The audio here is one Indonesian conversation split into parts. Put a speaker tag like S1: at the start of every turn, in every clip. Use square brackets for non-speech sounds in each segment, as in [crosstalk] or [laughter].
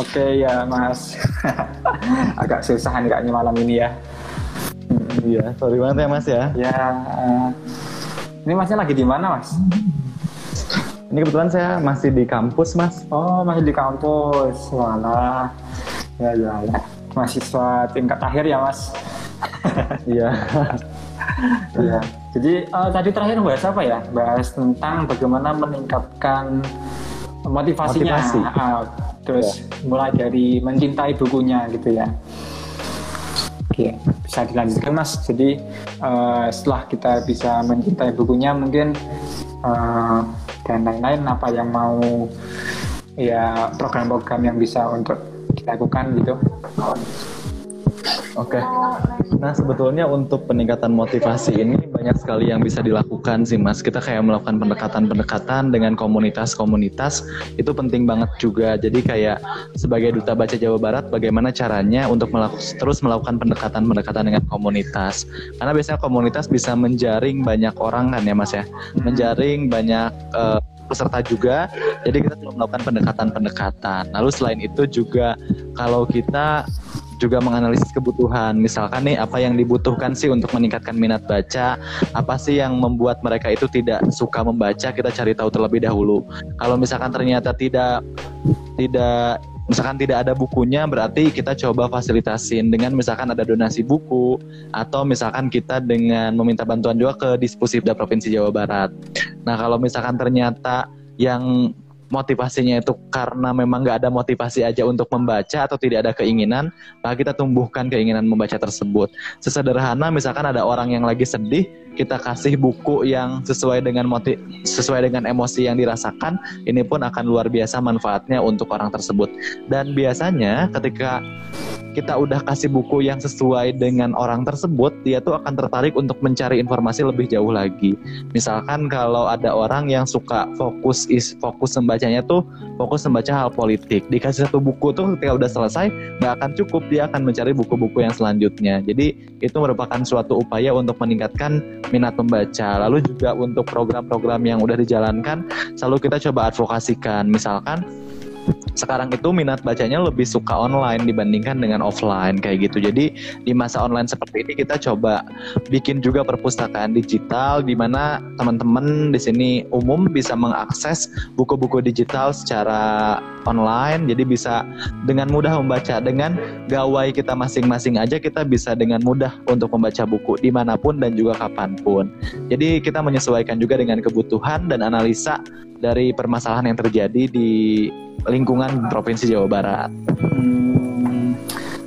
S1: Oke ya Mas. [laughs] Agak susah nih kayaknya malam ini ya.
S2: Iya, sorry banget ya Mas ya.
S1: Ya. Uh, ini Masnya lagi di mana Mas?
S2: Ini kebetulan saya masih di kampus Mas.
S1: Oh masih di kampus. Walah. Ya ya ya. Mahasiswa tingkat akhir ya Mas. [laughs]
S2: Iya. [laughs]
S1: Iya. Jadi uh, tadi terakhir bahas apa ya? Bahas tentang bagaimana meningkatkan motivasinya.
S2: Motivasi.
S1: Uh, terus ya. mulai dari mencintai bukunya gitu ya. Oke, bisa dilanjutkan Mas. Jadi uh, setelah kita bisa mencintai bukunya, mungkin uh, dan lain-lain apa yang mau ya program-program yang bisa untuk dilakukan gitu.
S2: Oke. Okay. Nah sebetulnya untuk peningkatan motivasi ini banyak sekali yang bisa dilakukan sih mas. Kita kayak melakukan pendekatan-pendekatan dengan komunitas-komunitas itu penting banget juga. Jadi kayak sebagai duta baca Jawa Barat, bagaimana caranya untuk melakukan terus melakukan pendekatan-pendekatan dengan komunitas. Karena biasanya komunitas bisa menjaring banyak orang kan ya mas ya, menjaring banyak uh, peserta juga. Jadi kita melakukan pendekatan-pendekatan. Lalu selain itu juga kalau kita juga menganalisis kebutuhan. Misalkan nih apa yang dibutuhkan sih untuk meningkatkan minat baca, apa sih yang membuat mereka itu tidak suka membaca, kita cari tahu terlebih dahulu. Kalau misalkan ternyata tidak tidak misalkan tidak ada bukunya berarti kita coba fasilitasin dengan misalkan ada donasi buku atau misalkan kita dengan meminta bantuan juga ke Dispusibda Provinsi Jawa Barat. Nah kalau misalkan ternyata yang motivasinya itu karena memang nggak ada motivasi aja untuk membaca atau tidak ada keinginan, maka kita tumbuhkan keinginan membaca tersebut. Sesederhana misalkan ada orang yang lagi sedih, kita kasih buku yang sesuai dengan motiv sesuai dengan emosi yang dirasakan, ini pun akan luar biasa manfaatnya untuk orang tersebut. Dan biasanya ketika kita udah kasih buku yang sesuai dengan orang tersebut, dia tuh akan tertarik untuk mencari informasi lebih jauh lagi. Misalkan kalau ada orang yang suka fokus is fokus membacanya tuh fokus membaca hal politik, dikasih satu buku tuh ketika udah selesai nggak akan cukup, dia akan mencari buku-buku yang selanjutnya. Jadi itu merupakan suatu upaya untuk meningkatkan minat membaca. Lalu juga untuk program-program yang udah dijalankan, selalu kita coba advokasikan. Misalkan sekarang itu minat bacanya lebih suka online dibandingkan dengan offline kayak gitu. Jadi di masa online seperti ini kita coba bikin juga perpustakaan digital di mana teman-teman di sini umum bisa mengakses buku-buku digital secara online. Jadi bisa dengan mudah membaca dengan gawai kita masing-masing aja kita bisa dengan mudah untuk membaca buku di mana pun dan juga kapan pun. Jadi kita menyesuaikan juga dengan kebutuhan dan analisa dari permasalahan yang terjadi di lingkungan Provinsi Jawa Barat. Hmm,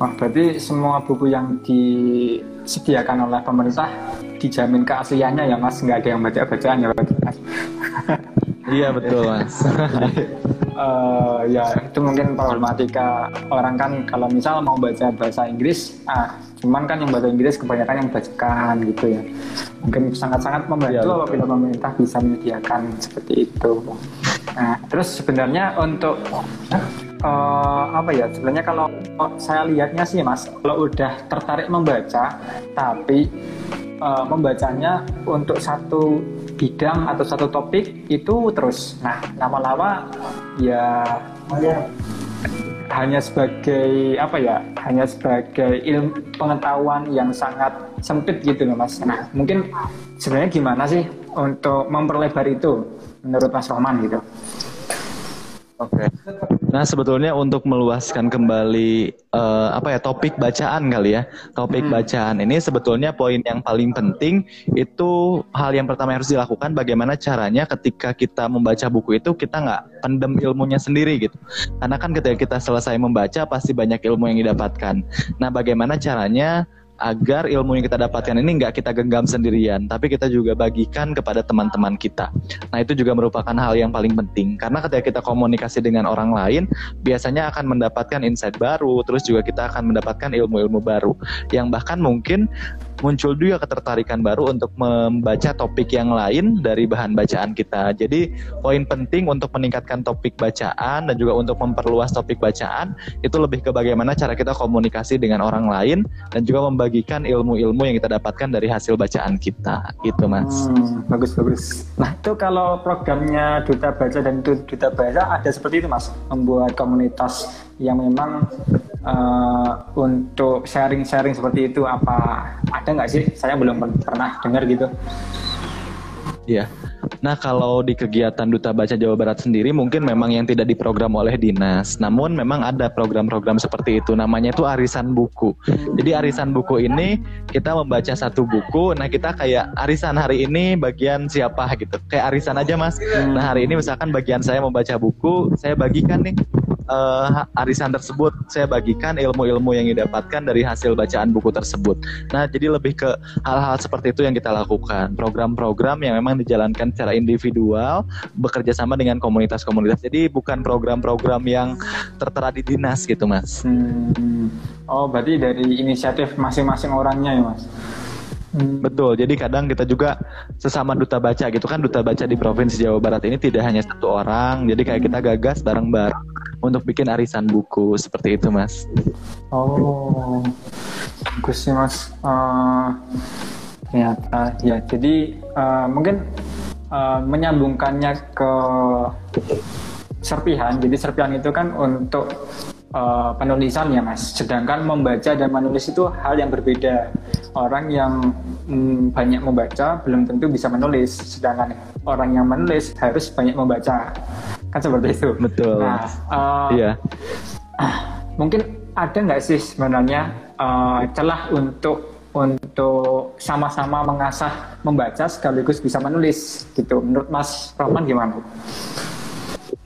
S1: wah, berarti semua buku yang disediakan oleh pemerintah dijamin keasliannya ya mas, nggak ada yang baca-bacaan ya mas?
S2: iya betul mas. [laughs]
S1: uh, ya itu mungkin problematika orang kan kalau misal mau baca bahasa Inggris, ah cuman kan yang bahasa Inggris kebanyakan yang bacakan gitu ya. Mungkin sangat-sangat membantu ya, apabila pemerintah bisa menyediakan seperti itu. Nah, terus sebenarnya untuk uh, apa ya? Sebenarnya kalau saya lihatnya sih Mas, kalau udah tertarik membaca tapi uh, membacanya untuk satu bidang atau satu topik itu terus. Nah, lama-lama ya hanya sebagai apa ya? Hanya sebagai ilmu pengetahuan yang sangat sempit gitu loh Mas. Nah, mungkin sebenarnya gimana sih untuk memperlebar itu menurut Mas Roman gitu?
S2: Oke. Okay. Nah sebetulnya untuk meluaskan kembali uh, apa ya topik bacaan kali ya topik hmm. bacaan ini sebetulnya poin yang paling penting itu hal yang pertama yang harus dilakukan bagaimana caranya ketika kita membaca buku itu kita nggak pendem ilmunya sendiri gitu karena kan ketika kita selesai membaca pasti banyak ilmu yang didapatkan. Nah bagaimana caranya agar ilmu yang kita dapatkan ini nggak kita genggam sendirian, tapi kita juga bagikan kepada teman-teman kita. Nah itu juga merupakan hal yang paling penting karena ketika kita komunikasi dengan orang lain, biasanya akan mendapatkan insight baru, terus juga kita akan mendapatkan ilmu-ilmu baru yang bahkan mungkin muncul juga ketertarikan baru untuk membaca topik yang lain dari bahan bacaan kita. Jadi poin penting untuk meningkatkan topik bacaan dan juga untuk memperluas topik bacaan itu lebih ke bagaimana cara kita komunikasi dengan orang lain dan juga membagikan ilmu-ilmu yang kita dapatkan dari hasil bacaan kita. Gitu, Mas.
S1: Hmm, bagus bagus. Nah, itu kalau programnya Duta Baca dan Duta Baca ada seperti itu, Mas, membuat komunitas yang memang uh, untuk sharing-sharing seperti itu apa ada nggak sih? Saya belum pernah dengar gitu.
S2: Iya. Nah, kalau di kegiatan Duta Baca Jawa Barat sendiri mungkin memang yang tidak diprogram oleh dinas. Namun memang ada program-program seperti itu. Namanya itu arisan buku. Jadi arisan buku ini kita membaca satu buku. Nah, kita kayak arisan hari ini bagian siapa gitu. Kayak arisan aja, Mas. Nah, hari ini misalkan bagian saya membaca buku, saya bagikan nih uh, arisan tersebut saya bagikan ilmu-ilmu yang didapatkan dari hasil bacaan buku tersebut. Nah, jadi lebih ke hal-hal seperti itu yang kita lakukan. Program-program yang memang dijalankan secara individual, bekerja sama dengan komunitas-komunitas. Jadi bukan program-program yang tertera di dinas gitu, Mas. Hmm.
S1: Oh, berarti dari inisiatif masing-masing orangnya ya, Mas?
S2: Hmm. Betul. Jadi kadang kita juga sesama duta baca gitu kan duta baca di provinsi Jawa Barat ini tidak hanya satu orang. Jadi kayak kita gagas bareng-bareng untuk bikin arisan buku seperti itu, Mas.
S1: Oh, bagus sih, Mas. Uh, ternyata ya. Jadi uh, mungkin uh, menyambungkannya ke serpihan. Jadi serpihan itu kan untuk uh, penulisan ya mas. Sedangkan membaca dan menulis itu hal yang berbeda. Orang yang mm, banyak membaca belum tentu bisa menulis, sedangkan orang yang menulis harus banyak membaca. Kan seperti itu.
S2: Betul. Nah, uh, iya. [clears throat]
S1: Mungkin ada nggak sih sebenarnya uh, celah untuk untuk sama-sama mengasah membaca sekaligus bisa menulis gitu. Menurut Mas Rahman gimana?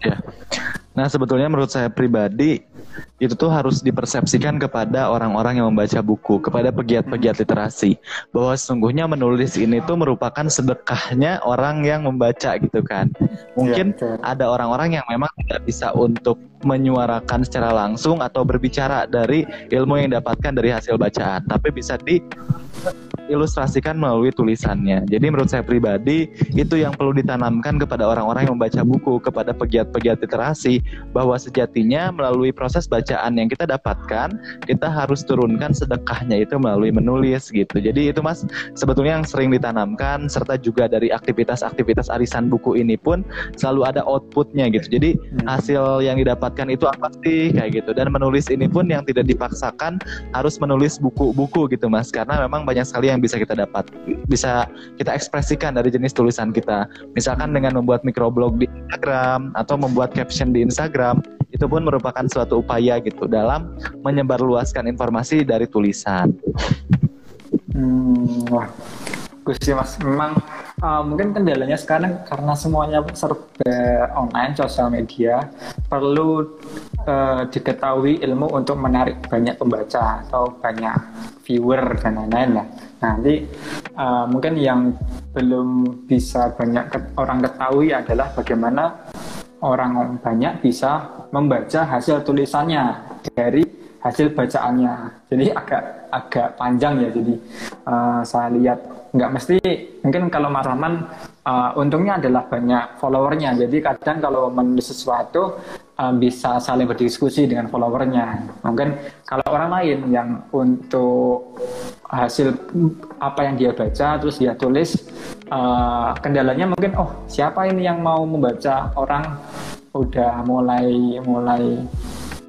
S2: Ya. Nah sebetulnya menurut saya pribadi itu tuh harus dipersepsikan kepada orang-orang yang membaca buku, kepada pegiat-pegiat literasi, bahwa sesungguhnya menulis ini tuh merupakan sedekahnya orang yang membaca gitu kan. Mungkin ya, ada orang-orang yang memang tidak bisa untuk menyuarakan secara langsung atau berbicara dari ilmu yang didapatkan dari hasil bacaan, tapi bisa di ilustrasikan melalui tulisannya. Jadi menurut saya pribadi itu yang perlu ditanamkan kepada orang-orang yang membaca buku, kepada pegiat-pegiat literasi bahwa sejatinya melalui proses bacaan yang kita dapatkan, kita harus turunkan sedekahnya itu melalui menulis gitu. Jadi itu Mas sebetulnya yang sering ditanamkan serta juga dari aktivitas-aktivitas arisan buku ini pun selalu ada outputnya gitu. Jadi hmm. hasil yang didapatkan itu apa sih kayak gitu dan menulis ini pun yang tidak dipaksakan harus menulis buku-buku gitu Mas karena memang banyak sekali yang yang bisa kita dapat bisa kita ekspresikan dari jenis tulisan kita misalkan dengan membuat microblog di Instagram atau membuat caption di Instagram itu pun merupakan suatu upaya gitu dalam menyebarluaskan informasi dari tulisan.
S1: Hmm, wah bagus mas. Memang uh, mungkin kendalanya sekarang karena semuanya serba online sosial media perlu uh, diketahui ilmu untuk menarik banyak pembaca atau banyak viewer dan lain-lain lah. Nanti uh, mungkin yang belum bisa banyak orang ketahui adalah bagaimana orang banyak bisa membaca hasil tulisannya dari hasil bacaannya. Jadi agak agak panjang ya. Jadi uh, saya lihat nggak mesti mungkin kalau Mas Rahman uh, untungnya adalah banyak followernya. Jadi kadang kalau menulis sesuatu uh, bisa saling berdiskusi dengan followernya. Mungkin kalau orang lain yang untuk hasil apa yang dia baca terus dia tulis uh, kendalanya mungkin oh siapa ini yang mau membaca orang udah mulai mulai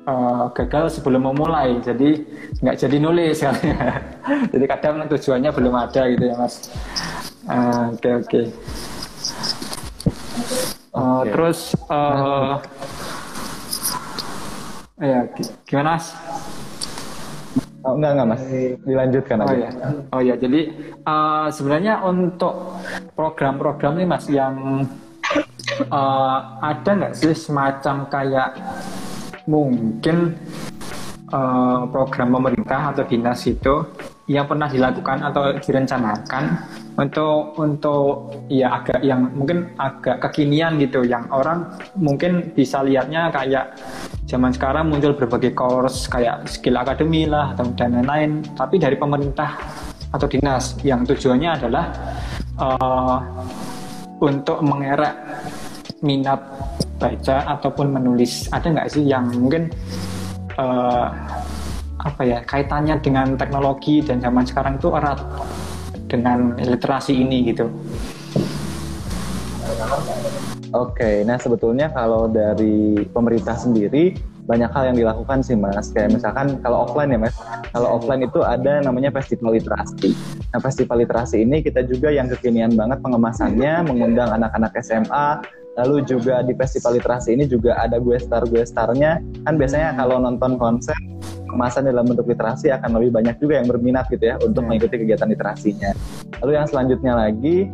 S1: uh, gagal sebelum memulai jadi nggak jadi nulis kan [laughs] jadi kadang tujuannya belum ada gitu ya mas ah, oke uh, oke okay, okay. uh, okay. terus uh, ya gimana mas?
S2: Oh, enggak enggak mas, dilanjutkan
S1: oh,
S2: aja.
S1: Ya. Oh ya, jadi uh, sebenarnya untuk program-program nih mas yang uh, ada nggak sih semacam kayak mungkin uh, program pemerintah atau dinas itu yang pernah dilakukan atau direncanakan untuk untuk ya agak yang mungkin agak kekinian gitu. Yang orang mungkin bisa lihatnya kayak zaman sekarang muncul berbagai course kayak skill academy lah atau dan lain-lain. Tapi dari pemerintah atau dinas yang tujuannya adalah uh, untuk mengerek minat baca ataupun menulis. Ada nggak sih yang mungkin uh, apa ya kaitannya dengan teknologi dan zaman sekarang itu erat dengan literasi ini gitu.
S2: Oke, nah sebetulnya kalau dari pemerintah sendiri banyak hal yang dilakukan sih mas. Kayak misalkan kalau offline ya mas, kalau offline itu ada namanya festival literasi. Nah festival literasi ini kita juga yang kekinian banget pengemasannya, mengundang anak-anak SMA, lalu juga di festival literasi ini juga ada gue star gue starnya kan biasanya kalau nonton konser kemasan dalam bentuk literasi akan lebih banyak juga yang berminat gitu ya untuk hmm. mengikuti kegiatan literasinya. Lalu yang selanjutnya lagi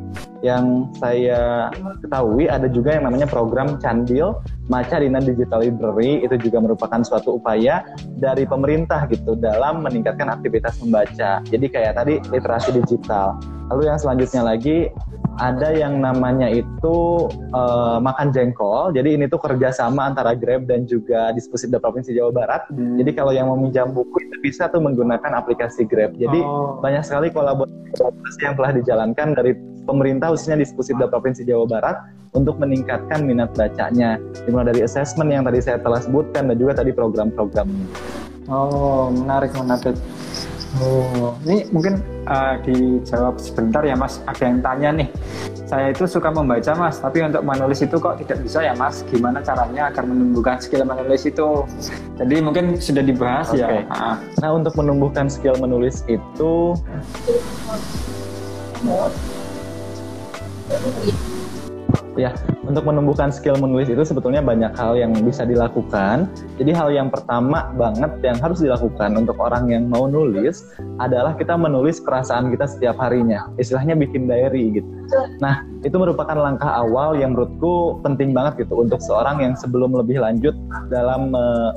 S2: yang saya ketahui ada juga yang namanya program Candil Maca Dina Digital Library itu juga merupakan suatu upaya dari pemerintah gitu dalam meningkatkan aktivitas membaca. Jadi kayak tadi literasi digital. Lalu yang selanjutnya lagi ada yang namanya itu uh, makan jengkol. Jadi ini tuh kerjasama antara Grab dan juga Disposida Provinsi Jawa Barat. Hmm. Jadi kalau yang mau minjam buku itu bisa tuh menggunakan aplikasi Grab. Jadi oh. banyak sekali kolaborasi yang telah dijalankan dari pemerintah khususnya Disposida Provinsi Jawa Barat untuk meningkatkan minat bacanya. Dimulai dari assessment yang tadi saya telah sebutkan dan juga tadi program-programnya.
S1: Oh, menarik menarik. Oh, ini mungkin uh, dijawab sebentar ya Mas. Ada yang tanya nih. Saya itu suka membaca Mas, tapi untuk menulis itu kok tidak bisa ya Mas? Gimana caranya agar menumbuhkan skill menulis itu? Jadi mungkin sudah dibahas okay. ya.
S2: Nah, untuk menumbuhkan skill menulis itu Ya, untuk menumbuhkan skill menulis itu sebetulnya banyak hal yang bisa dilakukan. Jadi hal yang pertama banget yang harus dilakukan untuk orang yang mau nulis adalah kita menulis perasaan kita setiap harinya. Istilahnya bikin diary gitu. Nah, itu merupakan langkah awal yang menurutku penting banget gitu untuk seorang yang sebelum lebih lanjut dalam uh,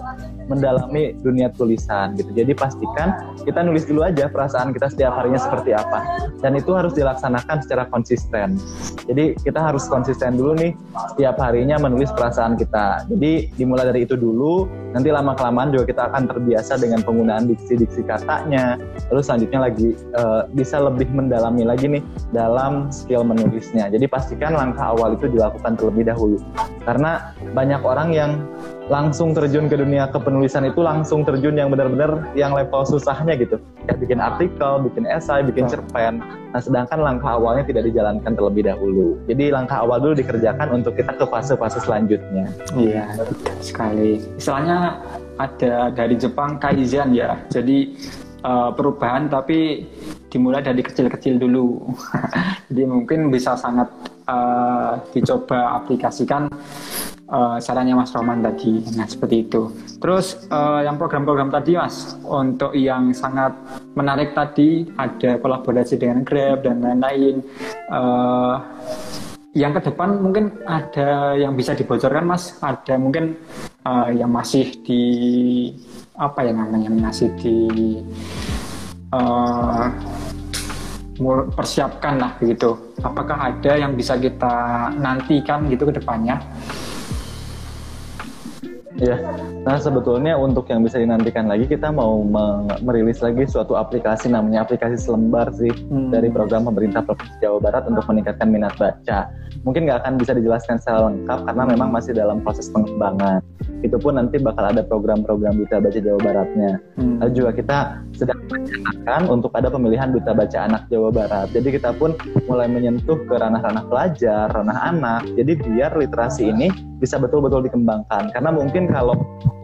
S2: mendalami dunia tulisan gitu. Jadi pastikan kita nulis dulu aja perasaan kita setiap harinya seperti apa. Dan itu harus dilaksanakan secara konsisten. Jadi kita harus konsisten dulu nih setiap harinya menulis perasaan kita. Jadi dimulai dari itu dulu, nanti lama-kelamaan juga kita akan terbiasa dengan penggunaan diksi-diksi katanya. Lalu selanjutnya lagi uh, bisa lebih mendalami lagi nih dalam skill menulisnya. Jadi pastikan langkah awal itu dilakukan terlebih dahulu. Karena banyak orang yang langsung terjun ke dunia kepenulisan itu langsung terjun yang benar-benar yang level susahnya gitu ya bikin artikel, bikin esai, bikin cerpen. Nah sedangkan langkah awalnya tidak dijalankan terlebih dahulu. Jadi langkah awal dulu dikerjakan untuk kita ke fase-fase selanjutnya.
S1: Iya sekali. Istilahnya ada dari Jepang kaizen ya. Jadi uh, perubahan tapi dimulai dari kecil-kecil dulu. [laughs] Jadi mungkin bisa sangat uh, dicoba aplikasikan uh, sarannya Mas Roman tadi. Nah seperti itu. Terus uh, yang program-program tadi Mas, untuk yang sangat menarik tadi ada kolaborasi dengan Grab dan lain-lain. Uh, yang ke depan mungkin ada yang bisa dibocorkan Mas, ada mungkin uh, yang masih di apa ya namanya masih di uh, persiapkan lah begitu. Apakah ada yang bisa kita nantikan gitu ke depannya?
S2: Ya, nah sebetulnya untuk yang bisa dinantikan lagi kita mau merilis lagi suatu aplikasi namanya aplikasi selembar sih hmm. dari program pemerintah Provinsi Jawa Barat untuk meningkatkan minat baca. Mungkin nggak akan bisa dijelaskan secara lengkap karena memang masih dalam proses pengembangan. Itu pun nanti bakal ada program-program Duta Baca Jawa Baratnya. Hmm. Lalu juga kita sedang merencanakan untuk ada pemilihan Duta Baca Anak Jawa Barat. Jadi kita pun mulai menyentuh ke ranah-ranah pelajar, ranah anak. Jadi biar literasi ini bisa betul-betul dikembangkan. Karena mungkin kalau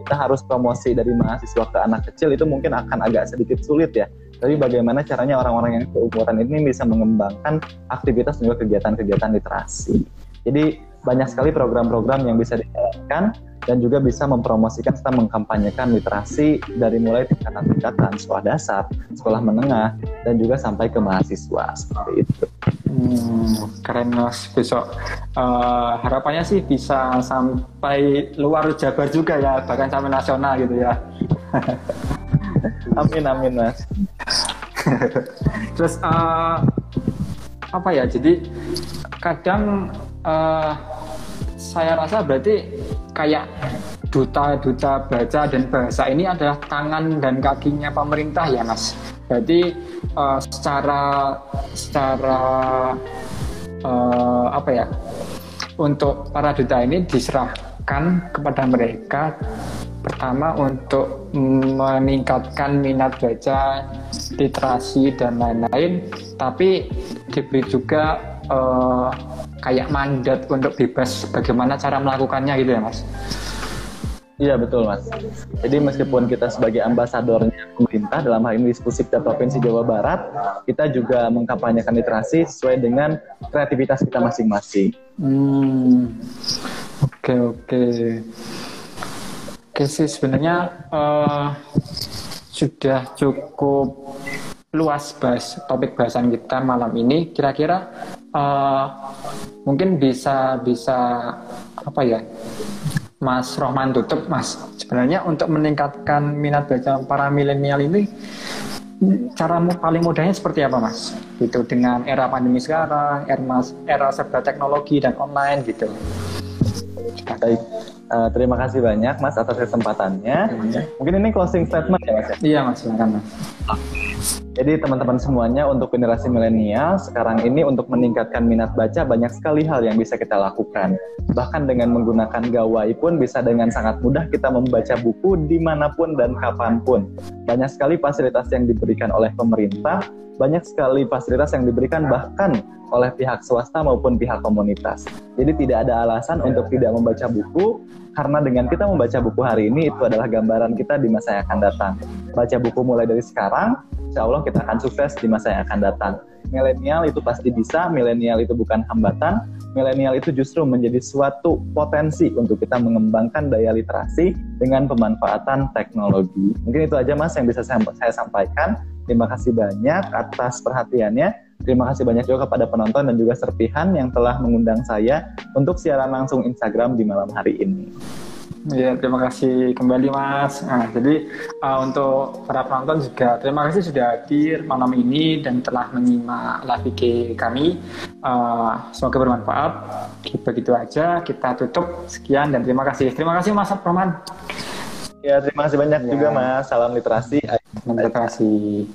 S2: kita harus promosi dari mahasiswa ke anak kecil itu mungkin akan agak sedikit sulit ya. Tapi bagaimana caranya orang-orang yang keumuran ini bisa mengembangkan aktivitas juga kegiatan-kegiatan literasi. Jadi banyak sekali program-program yang bisa dijalankan dan juga bisa mempromosikan serta mengkampanyekan literasi dari mulai tingkatan-tingkatan sekolah dasar, sekolah menengah, dan juga sampai ke mahasiswa seperti itu.
S1: Hmm, keren mas. Besok uh, harapannya sih bisa sampai luar Jabar juga ya bahkan sampai nasional gitu ya. [laughs]
S2: Amin amin mas. [laughs]
S1: Terus uh, apa ya? Jadi kadang uh, saya rasa berarti kayak duta-duta baca dan bahasa ini adalah tangan dan kakinya pemerintah ya mas. Berarti uh, secara secara uh, apa ya untuk para duta ini diserahkan kepada mereka pertama untuk meningkatkan minat baca, literasi dan lain-lain, tapi diberi juga uh, kayak mandat untuk bebas bagaimana cara melakukannya gitu ya mas.
S2: Iya betul mas. Jadi meskipun kita sebagai ambasadornya pemerintah dalam hal ini diskusi Pusat Provinsi Jawa Barat, kita juga mengkampanyekan literasi sesuai dengan kreativitas kita masing-masing.
S1: Hmm. Oke oke. Oke sih sebenarnya uh, sudah cukup luas bahas topik bahasan kita malam ini. Kira-kira uh, mungkin bisa bisa apa ya? Mas Rohman tutup, Mas. Sebenarnya untuk meningkatkan minat baca para milenial ini cara paling mudahnya seperti apa, Mas? Itu dengan era pandemi sekarang, era, era serba teknologi dan online gitu.
S2: Baik, uh, terima kasih banyak Mas atas kesempatannya. Ya. Mungkin ini closing statement ya Mas? Ya?
S1: Iya Mas, silakan Mas.
S2: Jadi teman-teman semuanya untuk generasi milenial sekarang ini untuk meningkatkan minat baca banyak sekali hal yang bisa kita lakukan. Bahkan dengan menggunakan gawai pun bisa dengan sangat mudah kita membaca buku di mana pun dan kapan pun. Banyak sekali fasilitas yang diberikan oleh pemerintah, banyak sekali fasilitas yang diberikan bahkan oleh pihak swasta maupun pihak komunitas. Jadi tidak ada alasan untuk tidak membaca buku karena dengan kita membaca buku hari ini itu adalah gambaran kita di masa yang akan datang. Baca buku mulai dari sekarang, insya Allah kita akan sukses di masa yang akan datang. Milenial itu pasti bisa, milenial itu bukan hambatan, milenial itu justru menjadi suatu potensi untuk kita mengembangkan daya literasi dengan pemanfaatan teknologi. Mungkin itu aja Mas yang bisa saya, sampaikan. Terima kasih banyak atas perhatiannya. Terima kasih banyak juga kepada penonton dan juga serpihan yang telah mengundang saya untuk siaran langsung Instagram di malam hari ini.
S1: Ya, terima kasih kembali Mas. Nah, jadi uh, untuk para penonton juga terima kasih sudah hadir malam ini dan telah menyimak live IG kami. Uh, semoga bermanfaat. Begitu aja kita tutup. Sekian dan terima kasih. Terima kasih Mas Roman.
S2: Ya, terima kasih banyak ya. juga Mas. Salam literasi.
S1: Terima kasih.